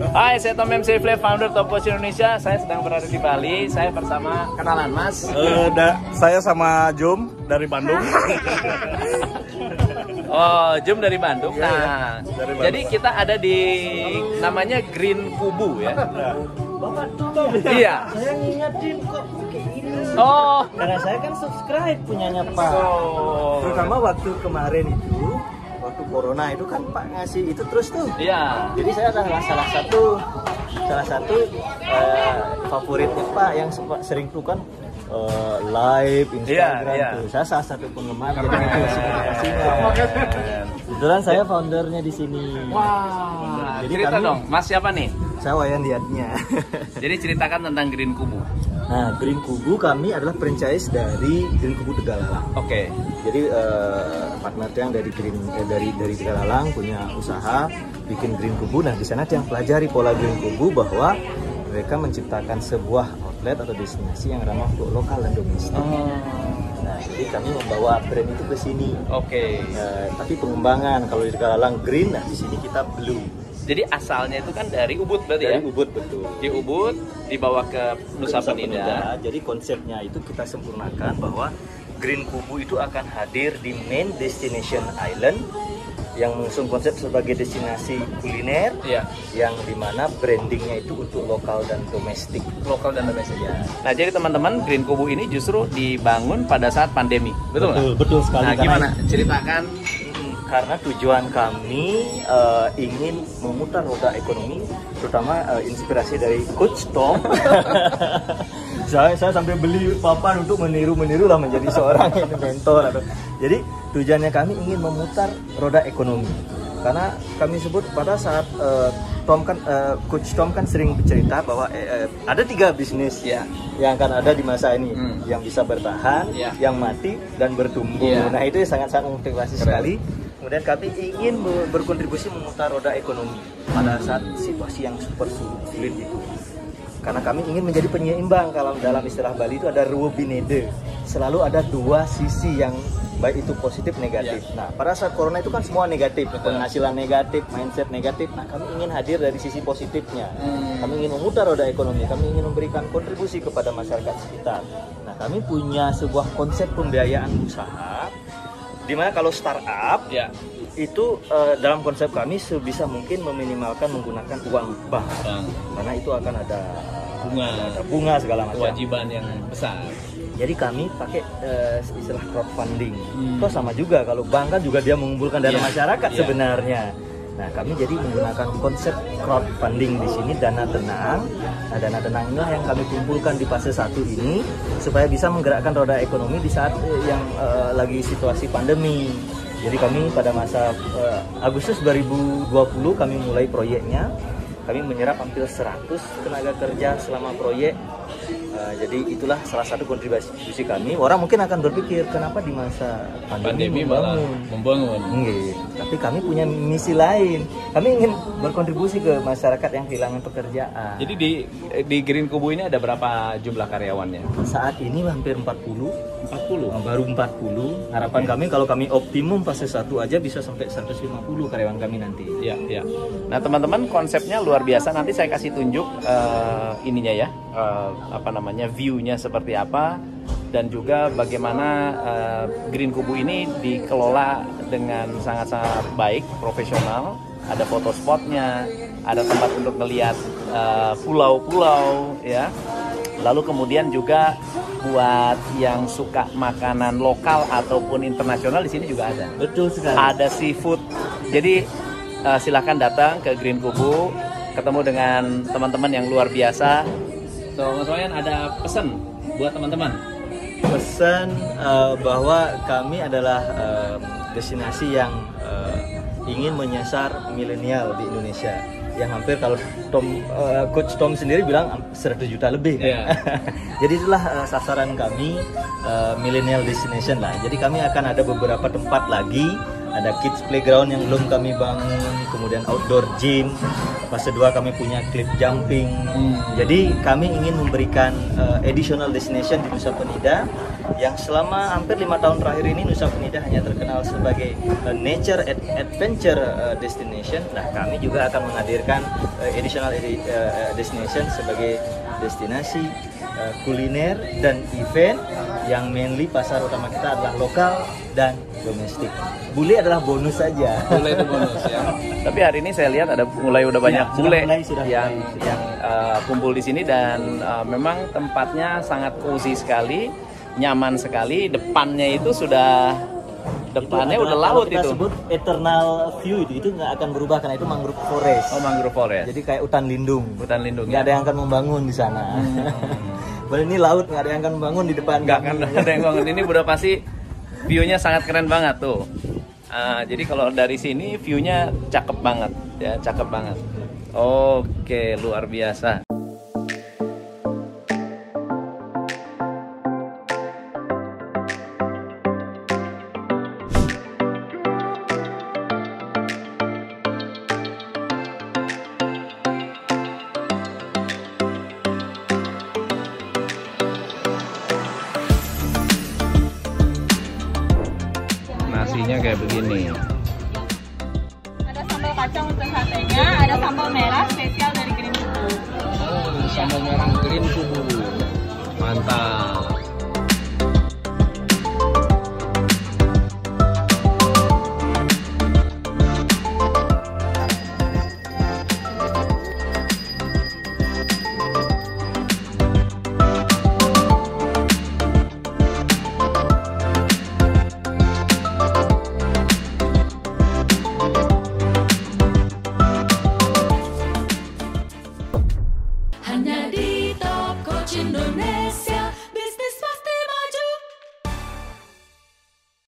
Hai, saya Tom MC Flay, founder Topos Indonesia. Saya sedang berada di Bali. Saya bersama kenalan Mas. Eh, da- saya sama Jom dari Bandung. Oh, Jum dari Bandung. Iya, iya. Nah, Dari Bandung. jadi kita ada di namanya Green Kubu ya. Nah, Bapak Tom. Iya. Saya ngingetin kok pakai ini. Oh. Karena saya kan subscribe punyanya Pak. Oh. Terutama waktu kemarin itu, corona itu kan Pak ngasih itu terus tuh. Iya. Jadi saya adalah salah satu salah satu eh, favoritnya Pak yang sering tuh kan eh, live Instagram Iya, iya. tuh. Saya salah satu penggemar jadi itu simpatikasinya. Kebetulan saya foundernya di sini. Wah, Jadi cerita kami- dong, Mas siapa nih? Saya Wayan Diatnya. Jadi ceritakan tentang Green Kubu. Nah, Green Kubu kami adalah franchise dari Green Kubu Tegalalang. Oke. Jadi eh, partner yang dari Green eh, dari dari Tegalalang punya usaha bikin Green Kubu. Nah, di sana yang pelajari pola Green Kubu bahwa mereka menciptakan sebuah outlet atau destinasi yang ramah untuk lokal dan domestik. Oh. Nah, jadi kami membawa brand itu ke sini. Oke. Eh, tapi pengembangan kalau di Tegalalang green, nah di sini kita blue. Jadi asalnya itu kan dari Ubud berarti Dari ya? Ubud betul. Di Ubud dibawa ke Nusa Nusa Penida. Penida. Jadi konsepnya itu kita sempurnakan bahwa Green Kubu itu akan hadir di main destination island yang mengusung konsep sebagai destinasi kuliner Iya. yang di mana brandingnya itu untuk lokal dan domestik. Lokal dan domestik. Ya. Nah, jadi teman-teman Green Kubu ini justru dibangun pada saat pandemi. Betul nggak? betul sekali. Nah, gimana? Ceritakan. Mm, Karena tujuan kami eh, ingin memutar roda ekonomi, terutama eh, inspirasi dari Coach Tom. saya saya sampai beli papan untuk meniru-meniru lah menjadi seorang mentor atau. Jadi tujuannya kami ingin memutar roda ekonomi. Karena kami sebut pada saat eh, Tom kan eh, Coach Tom kan sering bercerita bahwa eh, eh, ada tiga bisnis Ya. yang akan ada di masa ini Hmm. yang bisa bertahan, Ya. yang mati dan bertumbuh. Ya. Nah itu sangat-sangat memotivasi Keren. sekali. Kemudian kami ingin be- berkontribusi memutar roda ekonomi pada saat situasi yang super su- sulit itu. Karena kami ingin menjadi penyeimbang kalau dalam istilah Bali itu ada ruwebinede. Selalu ada dua sisi yang baik itu positif negatif. Nah, pada saat corona itu kan semua negatif, Betul. penghasilan negatif, mindset negatif. Nah, kami ingin hadir dari sisi positifnya. Hmm. Kami ingin memutar roda ekonomi, kami ingin memberikan kontribusi kepada masyarakat sekitar. Nah, kami punya sebuah konsep pembiayaan usaha di mana kalau startup Ya. itu eh, dalam konsep kami sebisa mungkin meminimalkan menggunakan uang bank Bang, karena itu akan ada Bunga. ada bunga segala macam. kewajiban yang besar. Jadi kami pakai eh, istilah crowdfunding. Hmm. Toh sama juga kalau bank kan juga dia mengumpulkan dana Iya, masyarakat iya. sebenarnya. Nah, kami jadi menggunakan konsep crowdfunding di sini dana tenang. Nah, dana tenang inilah yang kami kumpulkan di fase satu ini supaya bisa menggerakkan roda ekonomi di saat eh, yang eh, lagi situasi pandemi. Jadi kami pada masa eh, Agustus 2020 kami mulai proyeknya. Kami menyerap hampir 100 tenaga kerja selama proyek Uh, jadi itulah salah satu kontribusi kami. Orang mungkin akan berpikir kenapa di masa pandemi, Pandemi malah membangun? membangun. Nggih, tapi kami punya misi lain. Kami ingin berkontribusi ke masyarakat yang kehilangan pekerjaan. Jadi di di Green Kubu ini ada berapa jumlah karyawannya? saat ini hampir 40, 40. uh, baru 40. Harapan kami kalau kami optimum fase 1 aja bisa sampai 150 karyawan kami nanti. Ya, ya. Nah, teman-teman konsepnya luar biasa. Nanti saya kasih tunjuk eh, ininya ya, eh, apa namanya view-nya seperti apa dan juga bagaimana eh, Green Kubu ini dikelola dengan sangat-sangat baik, profesional. Ada foto spotnya, ada tempat untuk melihat eh, pulau-pulau, ya. Lalu kemudian juga buat yang suka makanan lokal ataupun internasional di sini juga ada Betul sekali. ada seafood. Jadi eh, silahkan datang ke Green Kubu, ketemu dengan teman-teman yang luar biasa. So, Mas Wayan ada pesan buat teman-teman. pesan eh, bahwa kami adalah eh, destinasi yang eh, ingin menyasar milenial di Indonesia yang hampir kalau Tom eh, coach Tom sendiri bilang 100 juta lebih kan. Iya. Jadi itulah eh, sasaran kami eh, millennial destination lah. Jadi kami akan ada beberapa tempat lagi ada kids playground yang belum kami bangun, kemudian outdoor gym. Fase 2 kami punya cliff jumping. Jadi kami ingin memberikan uh, additional destination di Nusa Penida yang selama hampir lima tahun terakhir ini Nusa Penida hanya terkenal sebagai uh, nature ad- adventure uh, destination. Nah, kami juga akan menghadirkan uh, additional edi- uh, destination sebagai destinasi uh, kuliner dan event yang mainly pasar utama kita adalah lokal dan domestik. Bule adalah bonus saja. Mulai itu bonus ya. Tapi hari ini saya lihat ada mulai udah banyak Ya, bule mulai, sudah yang mulai. yang uh, kumpul di sini dan uh, memang tempatnya sangat cozy sekali, nyaman sekali. Depannya itu sudah depannya Itu udah adalah laut kalau kita itu. sebut eternal view itu itu nggak akan berubah karena itu mangrove forest. Oh mangrove forest. Jadi kayak hutan lindung. hutan lindung Nggak ya. ada yang akan membangun di sana. Padahal ini laut nggak ada yang akan membangun di depan. Nggak akan ada yang bangun ini udah pasti view-nya sangat keren banget tuh. Ah, jadi kalau dari sini view-nya cakep banget ya, cakep banget. Oke, luar biasa. Nasinya kayak begini. Ada sambal kacang untuk satenya, ada sambal merah spesial dari Green Kubu. Oh, sambal merah green kubu. Mantap.